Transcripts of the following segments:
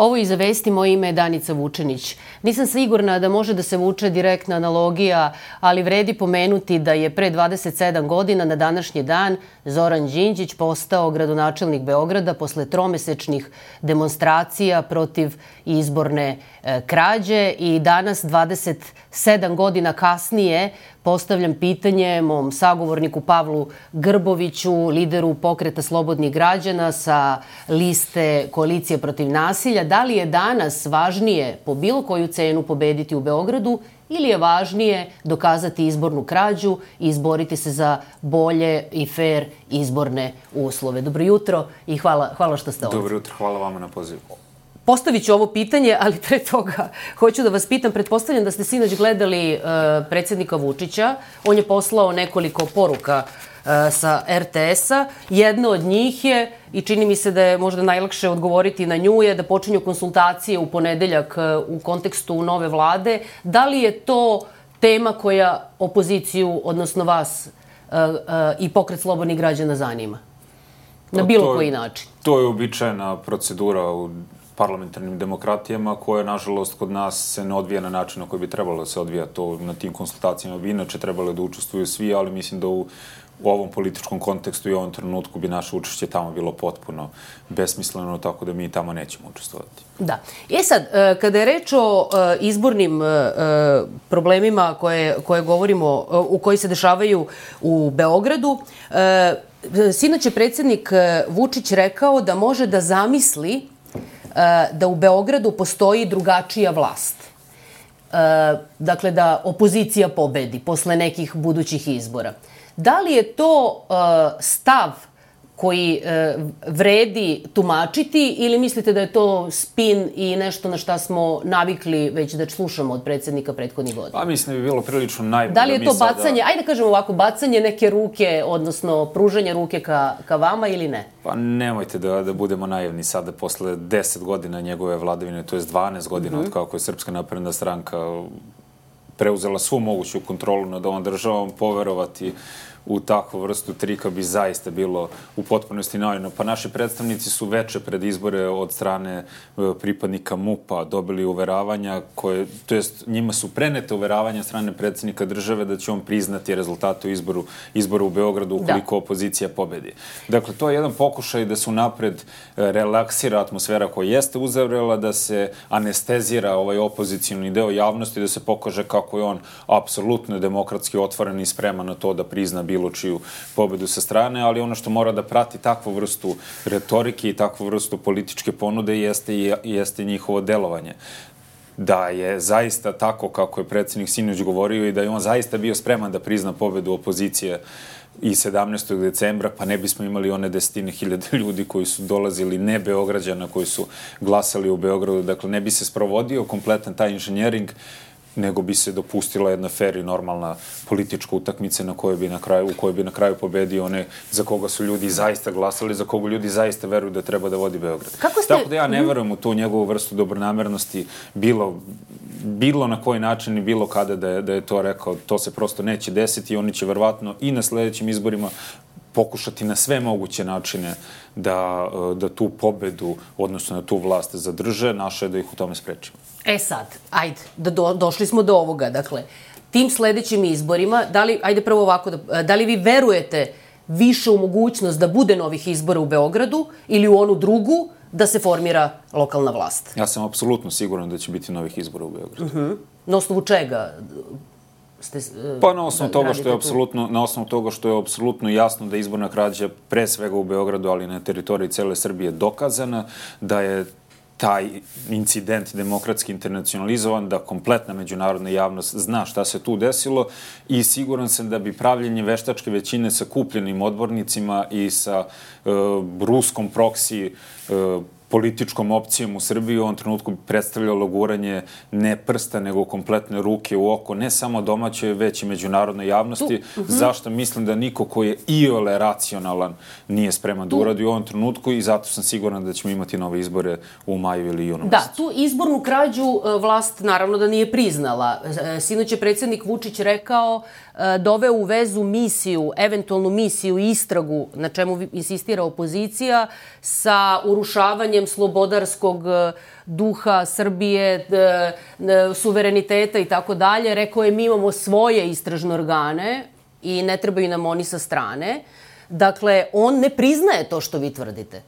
Ovo je za vesti, moje ime je Danica Vučenić. Nisam sigurna da može da se vuče direktna analogija, ali vredi pomenuti da je pre 27 godina na današnji dan Zoran Đinđić postao gradonačelnik Beograda posle tromesečnih demonstracija protiv izborne krađe i danas 27 godina kasnije postavljam pitanje mom sagovorniku Pavlu Grboviću, lideru pokreta slobodnih građana sa liste koalicije protiv nasilja, da li je danas važnije po bilo koju cenu pobediti u Beogradu ili je važnije dokazati izbornu krađu i izboriti se za bolje i fair izborne uslove. Dobro jutro i hvala, hvala što ste ovdje. Dobro jutro, hvala vama na pozivu. Postavit ću ovo pitanje, ali pre toga hoću da vas pitam, pretpostavljam da ste sinoć gledali uh, predsjednika Vučića. On je poslao nekoliko poruka uh, sa RTS-a. Jedna od njih je, i čini mi se da je možda najlakše odgovoriti na nju, je da počinju konsultacije u ponedeljak uh, u kontekstu nove vlade. Da li je to tema koja opoziciju, odnosno vas uh, i pokret slobodnih građana zanima? Na Pa bilo to koji način. To je običajna procedura u parlamentarnim demokratijama koja, nažalost, kod nas se ne odvija na način na koji bi trebalo da se odvija to na tim konsultacijama. Bi inače trebalo da učestvuju svi, ali mislim da u, u ovom političkom kontekstu i ovom trenutku bi naše učešće tamo bilo potpuno besmisleno, tako da mi tamo nećemo učestvovati. Da. E sad, e, kada je reč o e, izbornim e, problemima koje, koje govorimo, u koji se dešavaju u Beogradu, sinoć je predsjednik e, Vučić rekao da može da zamisli da u Beogradu postoji drugačija vlast. E, dakle, da opozicija pobedi posle nekih budućih izbora. Da li je to e, stav koji e, vredi tumačiti ili mislite da je to spin i nešto na šta smo navikli već da slušamo od predsjednika prethodnih godina? Pa mislim da bi bilo prilično najbolje Da li je mi to bacanje, ajde kažemo ovako, bacanje neke ruke, odnosno pružanje ruke ka, ka vama ili ne? Pa nemojte da, da budemo naivni sada posle 10 godina njegove vladavine, to je 12 godina mm -hmm. od kako je Srpska napredna stranka preuzela svu moguću kontrolu nad ovom državom, poverovati u takvu vrstu trika bi zaista bilo u potpunosti naivno. Pa naši predstavnici su veče pred izbore od strane e, pripadnika MUPA dobili uveravanja koje, to jest njima su prenete uveravanja strane predsjednika države da će on priznati rezultate u izboru, izboru u Beogradu ukoliko da. opozicija pobedi. Dakle, to je jedan pokušaj da se unapred e, relaksira atmosfera koja jeste uzavrela, da se anestezira ovaj opozicijni deo javnosti, da se pokaže kako je on apsolutno demokratski otvoren i spreman na to da prizna bilo čiju pobedu sa strane, ali ono što mora da prati takvu vrstu retorike i takvu vrstu političke ponude jeste, jeste njihovo delovanje da je zaista tako kako je predsjednik Sinoć govorio i da je on zaista bio spreman da prizna pobedu opozicije i 17. decembra, pa ne bismo imali one desetine hiljade ljudi koji su dolazili ne Beograđana, koji su glasali u Beogradu. Dakle, ne bi se sprovodio kompletan taj inženjering, nego bi se dopustila jedna fair i normalna politička utakmica na kojoj bi na kraju, u kojoj bi na kraju pobedio one za koga su ljudi zaista glasali, za koga ljudi zaista veruju da treba da vodi Beograd. Kako ste- Tako da ja ne verujem u tu njegovu vrstu dobronamernosti, bilo, bilo na koji način i bilo kada da je, da je to rekao. To se prosto neće desiti i oni će verovatno i na sledećim izborima pokušati na sve moguće načine da, eh, da tu pobedu, odnosno da tu vlast zadrže, naše je da ih u tome sprečimo. E sad, ajde, da do, došli smo do ovoga. Dakle, tim sledećim izborima, da li, ajde prvo ovako, da, da li vi verujete više u mogućnost da bude novih izbora u Beogradu ili u onu drugu da se formira lokalna vlast? Ja sam apsolutno siguran da će biti novih izbora u Beogradu. Uh -huh. Na osnovu čega ste... e, Pa na osnovu da toga što je apsolutno na osnovu toga što je apsolutno jasno da izborna krađa pre svega u Beogradu, ali na teritoriji cele Srbije dokazana, da je taj incident demokratski internacionalizovan, da kompletna međunarodna javnost zna šta se tu desilo i siguran sam da bi pravljenje veštačke većine sa kupljenim odbornicima i sa e, ruskom proksi e, političkom opcijom u Srbiji u ovom trenutku bi predstavljalo guranje ne prsta, nego kompletne ruke u oko, ne samo domaćoj, već i međunarodnoj javnosti. Uh -huh. Zašto mislim da niko ko je iole racionalan nije spreman da uradi u ovom trenutku i zato sam siguran da ćemo imati nove izbore u maju ili junu Da, tu izbornu krađu e, vlast naravno da nije priznala. E, Sinoć je predsjednik Vučić rekao e, doveo u vezu misiju, eventualnu misiju i istragu na čemu insistira opozicija sa urušavanjem negiranjem slobodarskog e, duha Srbije, e, suvereniteta i tako dalje. Rekao je mi imamo svoje istražne organe i ne trebaju nam oni sa strane. Dakle, on ne priznaje to što vi tvrdite.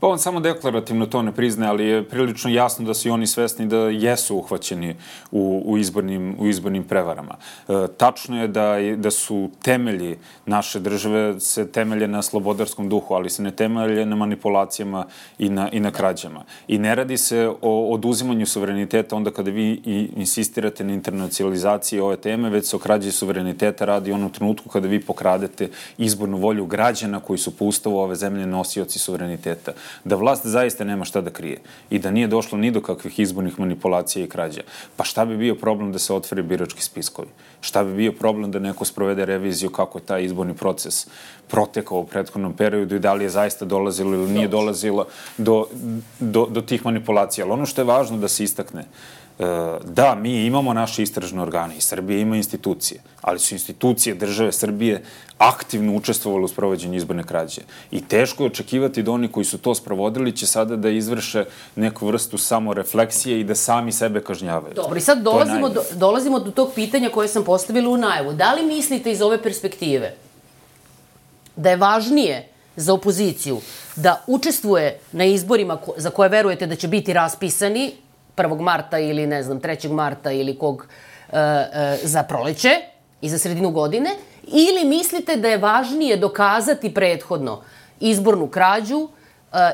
Pa on samo deklarativno to ne priznaje, ali je prilično jasno da su i oni svesni da jesu uhvaćeni u, u, izbornim, u izbornim prevarama. E, tačno je da, da su temelji naše države se temelje na slobodarskom duhu, ali se ne temelje na manipulacijama i na, i na krađama. I ne radi se o oduzimanju suvereniteta onda kada vi i insistirate na internacionalizaciji ove teme, već se o krađi suvereniteta radi onom trenutku kada vi pokradete izbornu volju građana koji su po ustavu ove zemlje nosioci suvereniteta da vlast zaista nema šta da krije i da nije došlo ni do kakvih izbornih manipulacija i krađa. Pa šta bi bio problem da se otvore birački spiskovi? Šta bi bio problem da neko sprovede reviziju kako je taj izborni proces protekao u prethodnom periodu i da li je zaista dolazilo ili nije dolazilo do, do, do tih manipulacija. Ali ono što je važno da se istakne, da, mi imamo naše istražne organe i Srbija ima institucije, ali su institucije države Srbije aktivno učestvovali u sprovođenju izborne krađe. I teško je očekivati da oni koji su to sprovodili će sada da izvrše neku vrstu samorefleksije i da sami sebe kažnjavaju. Dobro, i sad dolazimo do, dolazimo do tog pitanja koje sam postavila u najavu. Da li mislite iz ove perspektive da je važnije za opoziciju da učestvuje na izborima za koje verujete da će biti raspisani 1. marta ili ne znam 3. marta ili kog e, e, za proleće i za sredinu godine ili mislite da je važnije dokazati prethodno izbornu krađu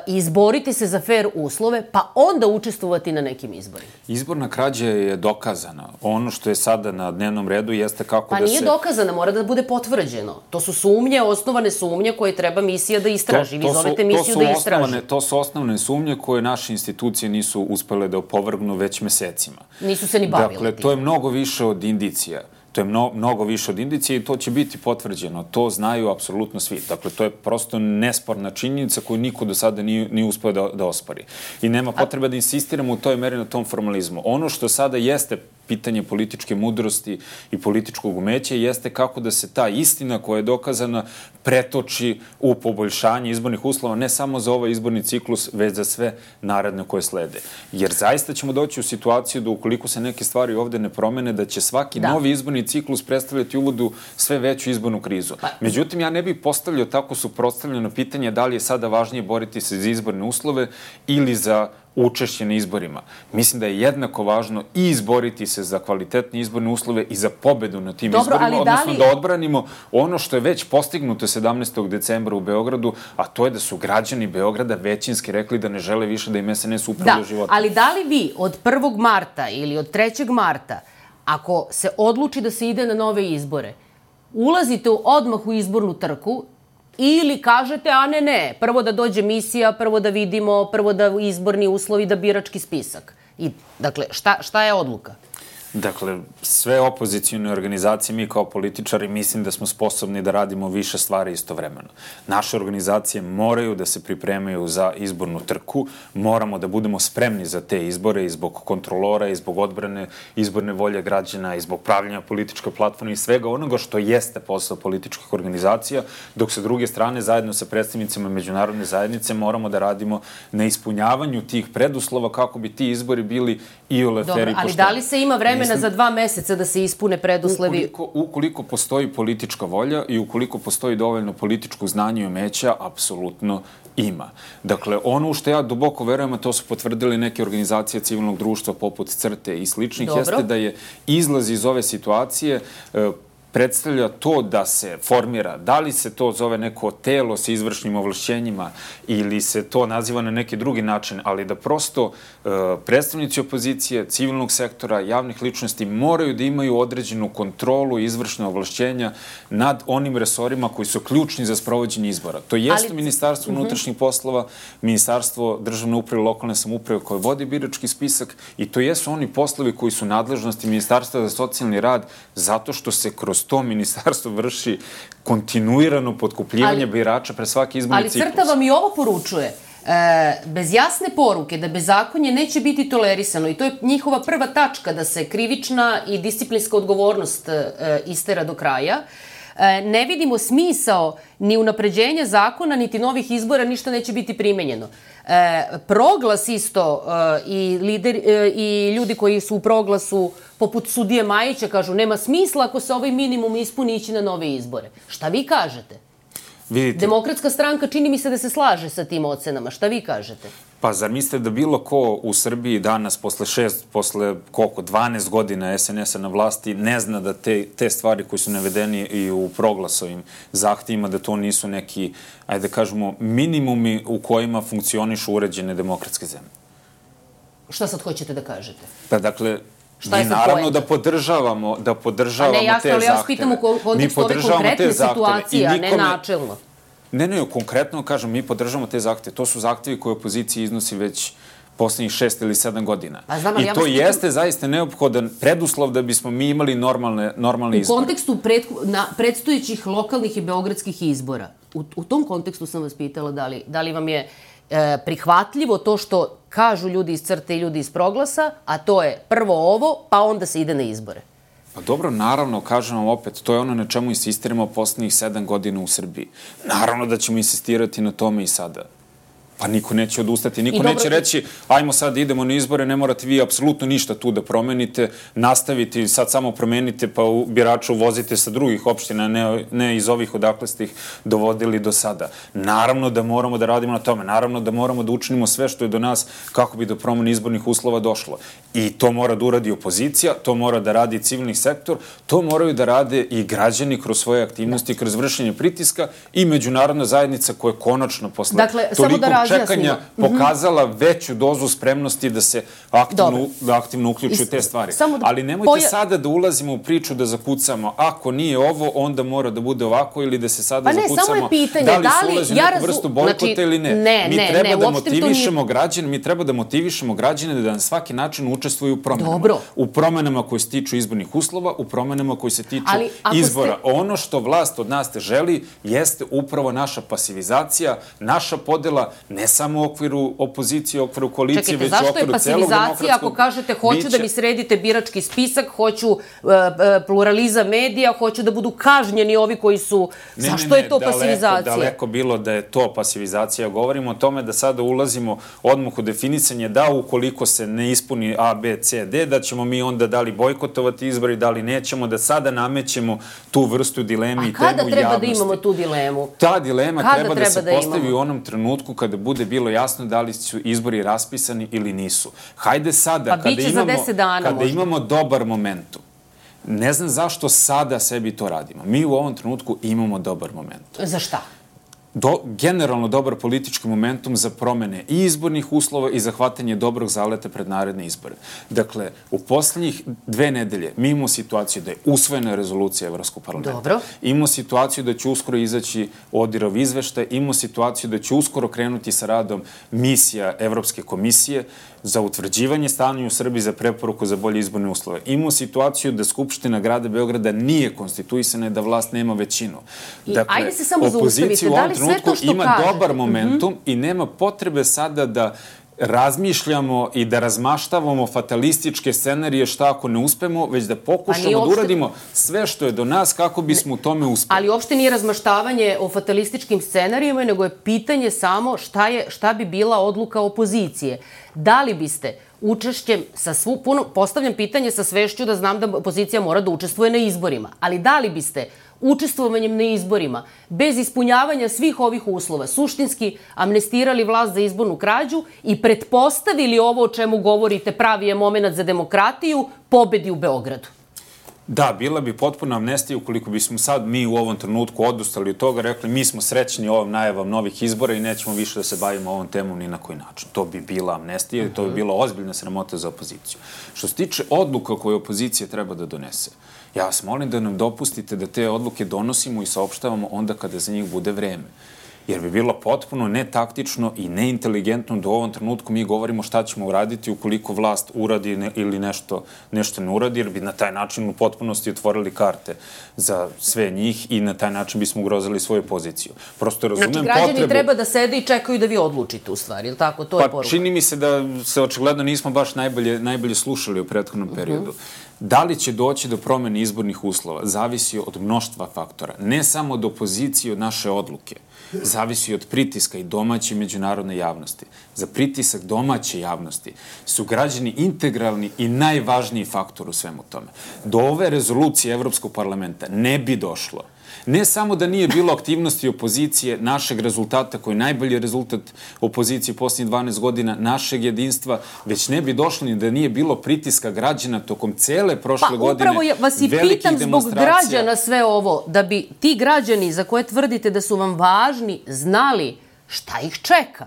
i izboriti se za fair uslove, pa onda učestvovati na nekim izborima. Izborna krađa je dokazana. Ono što je sada na dnevnom redu jeste kako pa da se... Pa nije dokazana, mora da bude potvrđeno. To su sumnje, osnovane sumnje koje treba misija da istraži. To, to Vi zovete su, misiju da istraži. Osnovane, to su osnovne sumnje koje naše institucije nisu uspele da opovrgnu već mesecima. Nisu se ni bavile. Dakle, to je mnogo više od indicija. To je mno, mnogo više od indicije i to će biti potvrđeno. To znaju apsolutno svi. Dakle, to je prosto nesporna činjenica koju niko do sada nije, nije uspio da, da ospori. I nema potrebe da insistiramo u toj meri na tom formalizmu. Ono što sada jeste pitanje političke mudrosti i političkog umeća jeste kako da se ta istina koja je dokazana pretoči u poboljšanje izbornih uslova ne samo za ovaj izborni ciklus, već za sve naredne koje slede. Jer zaista ćemo doći u situaciju da ukoliko se neke stvari ovde ne promene, da će svaki da. novi izborni ciklus predstavljati uvodu sve veću izbornu krizu. Pa. Međutim, ja ne bih postavljao tako suprotstavljeno pitanje da li je sada važnije boriti se za izborne uslove ili za učešće na izborima. Mislim da je jednako važno i izboriti se za kvalitetne izborne uslove i za pobedu na tim Dobro, izborima, odnosno da, li... da odbranimo ono što je već postignuto 17. decembra u Beogradu, a to je da su građani Beograda većinski rekli da ne žele više da im SNS upravlja da, životom. Ali da li vi od 1. marta ili od 3. marta, ako se odluči da se ide na nove izbore, ulazite odmah u izbornu trku Ili kažete, a ne, ne, prvo da dođe misija, prvo da vidimo, prvo da izborni uslovi, da birački spisak. I, dakle, šta, šta je odluka? Dakle, sve opozicijone organizacije, mi kao političari, mislim da smo sposobni da radimo više stvari istovremeno. Naše organizacije moraju da se pripremaju za izbornu trku, moramo da budemo spremni za te izbore i zbog kontrolora i zbog odbrane izborne volje građana i zbog pravljanja političke platforme i svega onoga što jeste posao političkih organizacija, dok sa druge strane, zajedno sa predstavnicima međunarodne zajednice, moramo da radimo na ispunjavanju tih preduslova kako bi ti izbori bili i ole Dobro, ali da li se ima vremena Mislim, za dva meseca da se ispune preduslevi? Ukoliko, ukoliko postoji politička volja i ukoliko postoji dovoljno političkog znanja i umeća, apsolutno ima. Dakle, ono što ja duboko verujem, a to su potvrdili neke organizacije civilnog društva poput CRTE i sličnih, Dobro. jeste da je izlaz iz ove situacije e, predstavlja to da se formira, da li se to zove neko telo sa izvršnim ovlašćenjima ili se to naziva na neki drugi način, ali da prosto e, predstavnici opozicije, civilnog sektora, javnih ličnosti moraju da imaju određenu kontrolu i izvršne ovlašćenja nad onim resorima koji su ključni za sprovođenje izbora. To jeste ali... Ministarstvo mhm. unutrašnjih poslova, Ministarstvo državne uprave i lokalne samuprave koje vodi birački spisak i to jesu oni poslovi koji su nadležnosti Ministarstva za socijalni rad zato što se kroz to ministarstvo vrši kontinuirano potkupljivanje ali, birača pre svaki izborni ciklus. Ali crta vam i ovo poručuje. E, bez jasne poruke da bezakonje neće biti tolerisano i to je njihova prva tačka da se krivična i disciplinska odgovornost e, istera do kraja, e, ne vidimo smisao ni unapređenja zakona, niti novih izbora, ništa neće biti primenjeno. E, proglas isto e, i, lider, e, i ljudi koji su u proglasu poput sudije Majića kažu nema smisla ako se ovaj minimum ispuni ići na nove izbore. Šta vi kažete? Vidite. Demokratska stranka čini mi se da se slaže sa tim ocenama. Šta vi kažete? Pa zar mislite da bilo ko u Srbiji danas, posle šest, posle koliko, 12 godina SNS-a na vlasti, ne zna da te, te stvari koji su navedeni i u proglasovim zahtijima, da to nisu neki, ajde da kažemo, minimumi u kojima funkcionišu uređene demokratske zemlje? Šta sad hoćete da kažete? Pa dakle, Šta mi naravno da podržavamo, da podržavamo te zahteve. A ne, jasno, ali ja vas pitam u kontekstu ove konkretne situacije, a ne načelno. Ne, ne, konkretno kažem, mi podržavamo te zahteve. To su zahtevi koje opozicija iznosi već poslednjih šest ili sedam godina. Pa znam, I ja to jeste pitam... zaista neophodan preduslov da bismo mi imali normalne, normalne izbore. U kontekstu pred, na, predstojećih lokalnih i beogradskih izbora, u, u tom kontekstu sam vas pitala da li, da li vam je e, prihvatljivo to što kažu ljudi iz crte i ljudi iz proglasa, a to je prvo ovo, pa onda se ide na izbore. Pa dobro, naravno, kažem vam opet, to je ono na čemu insistiramo poslednjih sedam godina u Srbiji. Naravno da ćemo insistirati na tome i sada. Pa niko neće odustati, niko dobro... neće reći ajmo sad idemo na izbore, ne morate vi apsolutno ništa tu da promenite, nastaviti, sad samo promenite pa u biraču vozite sa drugih opština, ne, ne iz ovih odakle ste ih dovodili do sada. Naravno da moramo da radimo na tome, naravno da moramo da učinimo sve što je do nas kako bi do promene izbornih uslova došlo. I to mora da uradi opozicija, to mora da radi civilni sektor, to moraju da rade i građani kroz svoje aktivnosti, kroz vršenje pritiska i međunarodna zajednica koja konačno posle dakle, toliko da čekanja mhm. pokazala veću dozu spremnosti da se aktivno, da aktivno uključuju Is, te stvari. Da Ali nemojte poja... sada da ulazimo u priču da zakucamo, ako nije ovo, onda mora da bude ovako ili da se sada pa ne, zakucamo samo je pitanje, da li se ulazi ja neku vrstu bojkota znači, ili ne. Ne, mi ne, treba ne, da motivišemo nije... građane, mi treba da motivišemo građane da na svaki način učestvuju u promenama. Dobro. U promenama koje se tiču izbornih uslova, u promenama koje se tiču Ali, izbora. Ste... Ono što vlast od nas te želi jeste upravo naša pasivizacija, naša podela, ne samo u okviru opozicije, u okviru koalicije, Čekajte, već u okviru celog demokratskog... Čekajte, zašto je pasivizacija ako kažete hoću da mi sredite birački spisak, hoću uh, pluralizam medija, hoću da budu kažnjeni ovi koji su... Ne, zašto ne, ne, je to daleko, pasivizacija? Daleko bilo da je to pasivizacija. Govorimo o tome da sada ulazimo odmah u definisanje da ukoliko se ne ispuni A, B, C, D, da ćemo mi onda da li bojkotovati izbori, da li nećemo, da sada namećemo tu vrstu dileme i temu javnosti. A kada treba da imamo tu dilemu? Ta dilema kada treba, da se da postavi u onom trenutku kada bude bilo jasno da li su izbori raspisani ili nisu. Hajde sada, pa kada, imamo, dana, kada možda. imamo dobar momentum, ne znam zašto sada sebi to radimo. Mi u ovom trenutku imamo dobar moment. Za šta? Do, generalno dobar politički momentum za promene i izbornih uslova i zahvatanje dobrog zaleta pred naredne izbore. Dakle, u poslednjih dve nedelje mi imamo situaciju da je usvojena rezolucija Evropskog parlamenta. Dobro. Imamo situaciju da će uskoro izaći Odirov izveštaj, imamo situaciju da će uskoro krenuti sa radom misija Evropske komisije za utvrđivanje stanja u Srbiji za preporuku za bolje izborne uslove. Imamo situaciju da Skupština grada Beograda nije konstituisana i da vlast nema većinu. Dakle, ajde se samo da li sve to što ima kažete? dobar mhm. momentum mm -hmm. i nema potrebe sada da razmišljamo i da razmaštavamo fatalističke scenarije šta ako ne uspemo, već da pokušamo da uradimo sve što je do nas kako bismo u tome uspeli. Ali uopšte nije razmaštavanje o fatalističkim scenarijima, nego je pitanje samo šta, je, šta bi bila odluka opozicije. Da li biste učešćem sa svu, puno, postavljam pitanje sa svešću da znam da opozicija mora da učestvuje na izborima, ali da li biste učestvovanjem na izborima, bez ispunjavanja svih ovih uslova, suštinski amnestirali vlast za izbornu krađu i pretpostavili ovo o čemu govorite pravi je moment za demokratiju, pobedi u Beogradu. Da, bila bi potpuna amnestija ukoliko bismo sad mi u ovom trenutku odustali od toga, rekli mi smo srećni ovom najavom novih izbora i nećemo više da se bavimo ovom temom ni na koji način. To bi bila amnestija i to bi mhm. bila ozbiljna sramota za opoziciju. Što se tiče odluka koje opozicija treba da donese, ja vas molim da nam dopustite da te odluke donosimo i saopštavamo onda kada za njih bude vreme jer bi bilo potpuno netaktično i neinteligentno da u ovom trenutku mi govorimo šta ćemo uraditi ukoliko vlast uradi ne, ili nešto, nešto ne uradi, jer bi na taj način u potpunosti otvorili karte za sve njih i na taj način bismo ugrozili svoju poziciju. Prosto razumem znači, građani potrebu... treba da sede i čekaju da vi odlučite u stvari, ili tako? To pa, je poruka. čini mi se da se očigledno nismo baš najbolje, najbolje slušali u prethodnom periodu. Uh -huh Da li će doći do promene izbornih uslova zavisi od mnoštva faktora, ne samo od opozicije od naše odluke zavisi od pritiska i domaće i međunarodne javnosti. Za pritisak domaće javnosti su građani integralni i najvažniji faktor u svemu tome. Do ove rezolucije Evropskog parlamenta ne bi došlo ne samo da nije bilo aktivnosti opozicije, našeg rezultata, koji je najbolji rezultat opozicije poslednjih 12 godina, našeg jedinstva, već ne bi došlo ni da nije bilo pritiska građana tokom cele prošle pa, godine. Pa upravo vas i pitam zbog građana sve ovo, da bi ti građani za koje tvrdite da su vam važni znali šta ih čeka.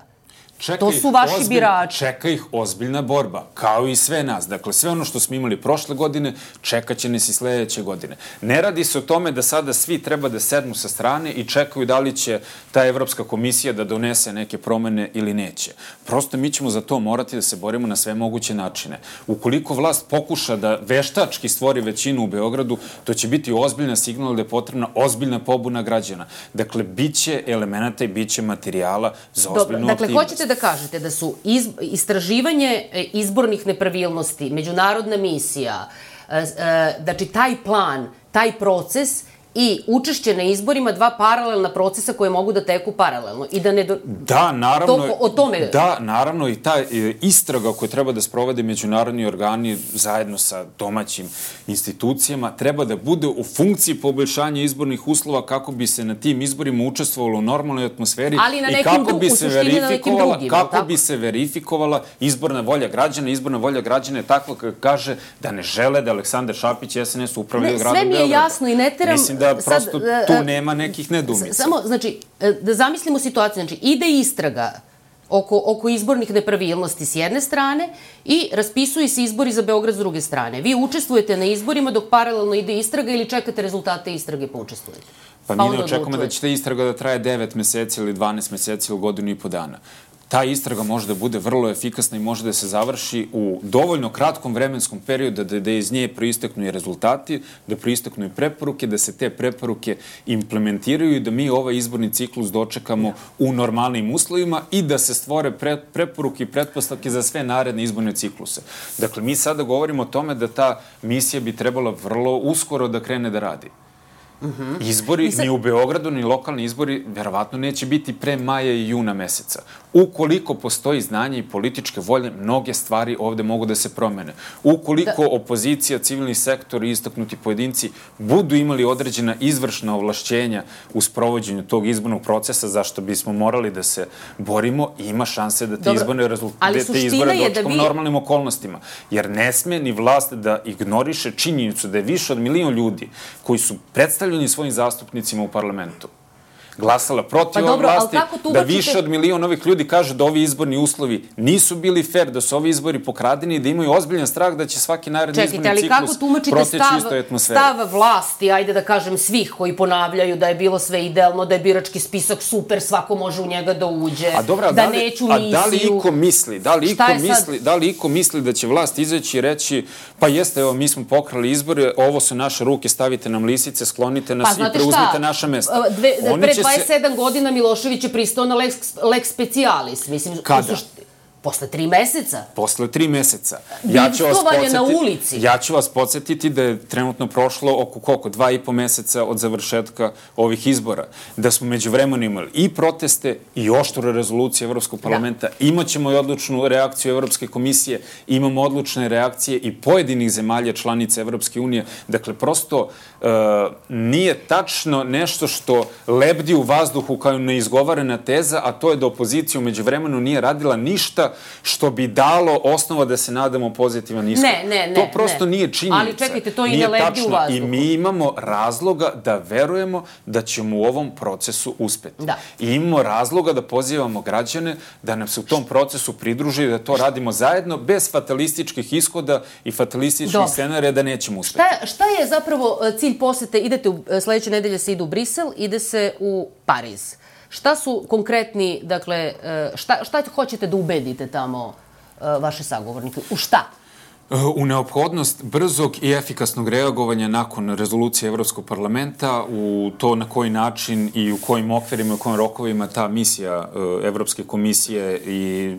Čeka to su vaši ozbilj, birači. Čeka ih ozbiljna borba, kao i sve nas. Dakle, sve ono što smo imali prošle godine, čekaće nas i sledeće godine. Ne radi se o tome da sada svi treba da sednu sa strane i čekaju da li će ta Evropska komisija da donese neke promene ili neće. Prosto mi ćemo za to morati da se borimo na sve moguće načine. Ukoliko vlast pokuša da veštački stvori većinu u Beogradu, to će biti ozbiljna signal da je potrebna ozbiljna pobuna građana. Dakle, biće elemenata i biće materijala za ozbiljnu Dobro, dakle, hoćete da kažete da su iz, istraživanje e, izbornih nepravilnosti, međunarodna misija, e, e, znači taj plan, taj proces i učešće na izborima dva paralelna procesa koje mogu da teku paralelno i da ne do... Da, naravno. To, o tome... Da, naravno i ta istraga koju treba da sprovode međunarodni organi zajedno sa domaćim institucijama treba da bude u funkciji poboljšanja izbornih uslova kako bi se na tim izborima učestvovalo u normalnoj atmosferi Ali na i kako bi se verifikovala drugim, kako tako? bi se verifikovala izborna volja građana. Izborna volja građana je takva kaže da ne žele da Aleksandar Šapić i SNS upravljaju gradom Beograda. Sve mi je jasno i ne teram Mislim da prosto sad, tu e, nema nekih nedumica. Samo, znači, e, da zamislimo situaciju, znači, ide istraga oko, oko izbornih nepravilnosti s jedne strane i raspisuje se izbori za Beograd s druge strane. Vi učestvujete na izborima dok paralelno ide istraga ili čekate rezultate istrage pa učestvujete? Pa, pa mi ne očekujemo da će ta istraga da traje 9 meseci ili 12 meseci ili godinu i po dana ta istraga može da bude vrlo efikasna i može da se završi u dovoljno kratkom vremenskom periodu da, da iz nje proisteknu i rezultati, da proisteknu i preporuke, da se te preporuke implementiraju i da mi ovaj izborni ciklus dočekamo u normalnim uslovima i da se stvore pre, preporuke i pretpostavke za sve naredne izborne cikluse. Dakle, mi sada govorimo o tome da ta misija bi trebala vrlo uskoro da krene da radi. Uh -huh. Izbori sad... ni u Beogradu, ni lokalni izbori verovatno neće biti pre maja i juna meseca. Ukoliko postoji znanje i političke volje, mnoge stvari ovde mogu da se promene. Ukoliko da... opozicija, civilni sektor i istaknuti pojedinci budu imali određena izvršna ovlašćenja u sprovođenju tog izbornog procesa, zašto bismo morali da se borimo, ima šanse da te Dobro, izborne rezultate, te izbore da dočekamo da vi... normalnim okolnostima. Jer ne sme ni vlast da ignoriše činjenicu da je više od milion ljudi koji su predstavljeni predstavljeni svojim zastupnicima u parlamentu glasala protiv pa, ove vlasti, da više od milion ovih ljudi kaže da ovi izborni uslovi nisu bili fair, da su ovi izbori pokradeni i da imaju ozbiljan strah da će svaki naredni Čekajte, izborni ciklus proteći stav, istoj atmosferi. stav vlasti, ajde da kažem svih koji ponavljaju da je bilo sve idealno, da je birački spisak super, svako može u njega da uđe, a dobra, da, da li, neću misiju. A da li iko misli, da li iko misli, da li iko misli da će vlast izaći i reći pa jeste, evo, mi smo pokrali izbore, ovo su naše ruke, stavite nam lisice, sklonite nas pa, i preuzmite naša mesta. Dve, Oni će 27 godina Milošević je pristao na lex, lex specialis. Mislim, Kada? Posle tri meseca. Posle tri meseca. Ja ću vas podsjetiti, na ulici. Ja ću vas podsjetiti da je trenutno prošlo oko koliko, dva i po meseca od završetka ovih izbora. Da smo među vremenu imali i proteste i ošture rezolucije Evropskog parlamenta. Da. Imaćemo i odlučnu reakciju Evropske komisije, imamo odlučne reakcije i pojedinih zemalja članica Evropske unije. Dakle, prosto e, nije tačno nešto što lebdi u vazduhu kao neizgovarena teza, a to je da opozicija umeđu vremenu nije radila ništa što bi dalo osnova da se nadamo pozitivan ishod. Ne, ne, ne. To prosto ne. nije činjenica. Ali čekajte, to i ne lebdi u vazduhu. I mi imamo razloga da verujemo da ćemo u ovom procesu uspeti. Da. I imamo razloga da pozivamo građane da nam se u tom procesu pridruže i da to radimo zajedno bez fatalističkih ishoda i fatalističkih Dobre. scenarija da nećemo uspeti. Šta, šta je zapravo e, cilj posete? Idete u, e, sledeće nedelje se ide u Brisel, ide se u Pariz. Šta su konkretni, dakle, e, šta, šta hoćete da ubedite tamo e, vaše sagovornike? U šta? U neophodnost brzog i efikasnog reagovanja nakon rezolucije Evropskog parlamenta u to na koji način i u kojim okvirima i u kojim rokovima ta misija e, Evropske komisije i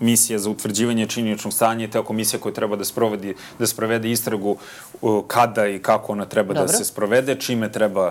misija za utvrđivanje činjeničnog stanja i ta komisija koja treba da sprovedi, da sprovede istragu kada i kako ona treba da Dobro. da se sprovede, čime treba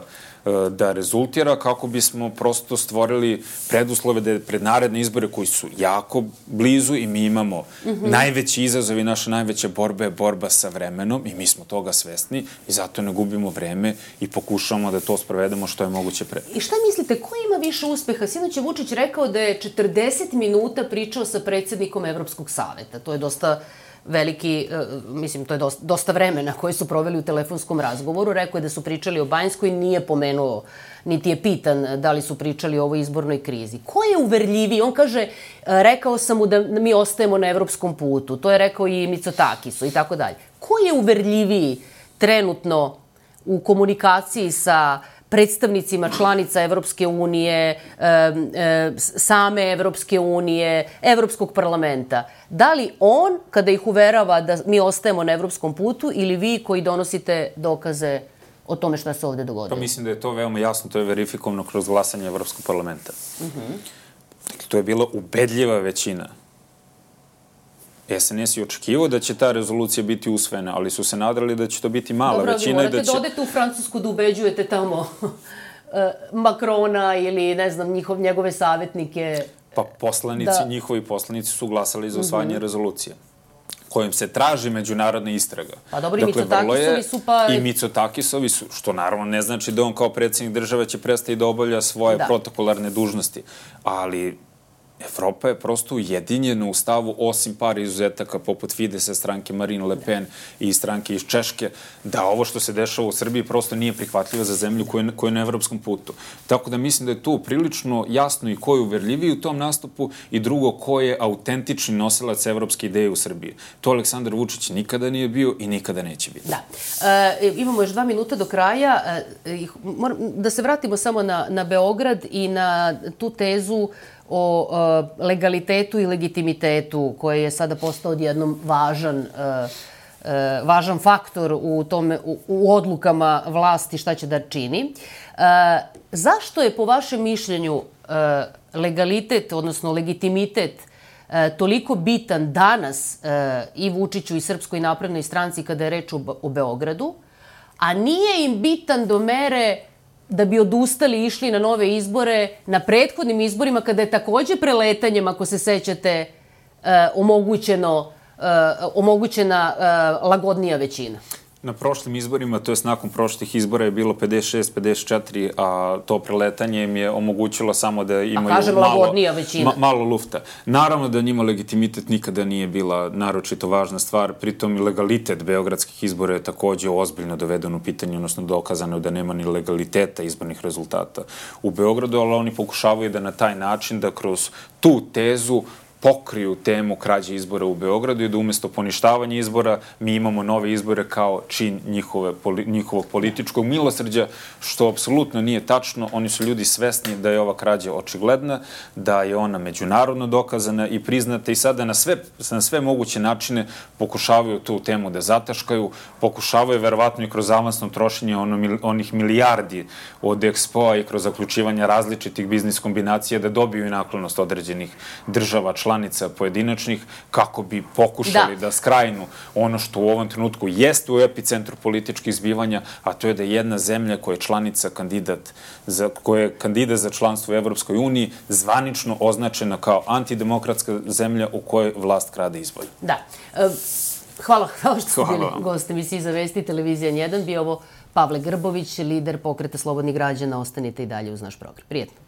uh, da rezultira, kako bismo prosto stvorili preduslove da pred naredne izbore koji su jako blizu i mi imamo mm -hmm. najveći izazov i naša najveća borba je borba sa vremenom i mi smo toga svesni i zato ne gubimo vreme i pokušavamo da to sprovedemo što je moguće pre. I šta mislite, ko ima više uspeha? Sinoć je Vučić rekao da je 40 minuta pričao sa predsednikom Evropskog saveta. To je dosta veliki, e, mislim, to je dosta, dosta vremena koje su proveli u telefonskom razgovoru. Rekao je da su pričali o Banjskoj, nije pomenuo, niti je pitan da li su pričali o ovoj izbornoj krizi. Ko je uverljiviji? On kaže, e, rekao sam mu da mi ostajemo na evropskom putu. To je rekao i Mitsotakisu i tako dalje. Ko je uverljiviji trenutno u komunikaciji sa predstavnicima članica Evropske unije, same Evropske unije, Evropskog parlamenta. Da li on, kada ih uverava da mi ostajemo na evropskom putu, ili vi koji donosite dokaze o tome šta se ovde dogodilo? Pa mislim da je to veoma jasno, to je verifikovano kroz glasanje Evropskog parlamenta. Mm -hmm. Dakle, to je bila ubedljiva većina SNS je očekivao da će ta rezolucija biti usvojena, ali su se nadali da će to biti mala Dobro, većina. Dobro, vi morate da, će... da odete u Francusku da ubeđujete tamo e, Makrona ili, ne znam, njihov, njegove savjetnike. Pa poslanici, da. njihovi poslanici su glasali za usvajanje mm -hmm. rezolucije kojim se traži međunarodna istraga. Pa dobro, dakle, i Mitsotakisovi su pa... I Mitsotakisovi su, što naravno ne znači da on kao predsednik države će prestati da obavlja svoje da. protokolarne dužnosti, ali Evropa je prosto ujedinjena u stavu, osim par izuzetaka poput Fidesa, stranke Marine Le Pen i stranke iz Češke, da ovo što se dešava u Srbiji prosto nije prihvatljivo za zemlju koja koja je na evropskom putu. Tako da mislim da je tu prilično jasno i ko je uverljiviji u tom nastupu i drugo ko je autentični nosilac evropske ideje u Srbiji. To Aleksandar Vučić nikada nije bio i nikada neće biti. Da. E, imamo još dva minuta do kraja. E, moram, da se vratimo samo na, na Beograd i na tu tezu o uh, legalitetu i legitimitetu koji je sada postao odjednom važan uh, uh, važan faktor u tome u, u odlukama vlasti šta će da čini. Zašto je po vašem mišljenju legalitet odnosno legitimitet toliko bitan danas i Vučiću i Srpskoj naprednoj stranci kada je reč o, o Beogradu, a nije im bitan do mere da bi odustali i išli na nove izbore na prethodnim izborima kada je takođe preletanjem, ako se sećate, uh, omogućeno, uh, omogućena uh, lagodnija većina. Na prošlim izborima, to jest nakon prošlih izbora je bilo 56-54, a to preletanje im je omogućilo samo da imaju a kažem, malo. Ma, malo lufta. Naravno da njima legitimitet nikada nije bila naročito važna stvar, pritom i legalitet beogradskih izbora je takođe ozbiljno doveden u pitanje, odnosno dokazano da nema ni legaliteta izbornih rezultata u Beogradu, ali oni pokušavaju da na taj način, da kroz tu tezu pokriju temu krađe izbora u Beogradu i da umesto poništavanja izbora mi imamo nove izbore kao čin njihove, poli, njihovog političkog milosrđa, što apsolutno nije tačno. Oni su ljudi svesni da je ova krađa očigledna, da je ona međunarodno dokazana i priznata i sada na sve, na sve moguće načine pokušavaju tu temu da zataškaju, pokušavaju verovatno i kroz avansno trošenje ono, onih milijardi od ekspoa i kroz zaključivanje različitih biznis kombinacija da dobiju i naklonost određenih država članica pojedinačnih kako bi pokušali da. da skrajnu ono što u ovom trenutku jeste u epicentru političkih zbivanja, a to je da jedna zemlja koja je članica kandidat za, koja je kandidat za članstvo u Evropskoj uniji zvanično označena kao antidemokratska zemlja u kojoj vlast krade izboj. Da. E, hvala, hvala što ste bili gost emisiji za Vesti, televizija 1. Bio ovo Pavle Grbović, lider pokreta Slobodnih građana. Ostanite i dalje uz naš program. Prijetno.